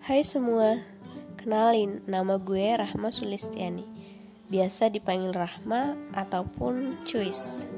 Hai semua, kenalin nama gue Rahma Sulistiani. Biasa dipanggil Rahma ataupun Cuis.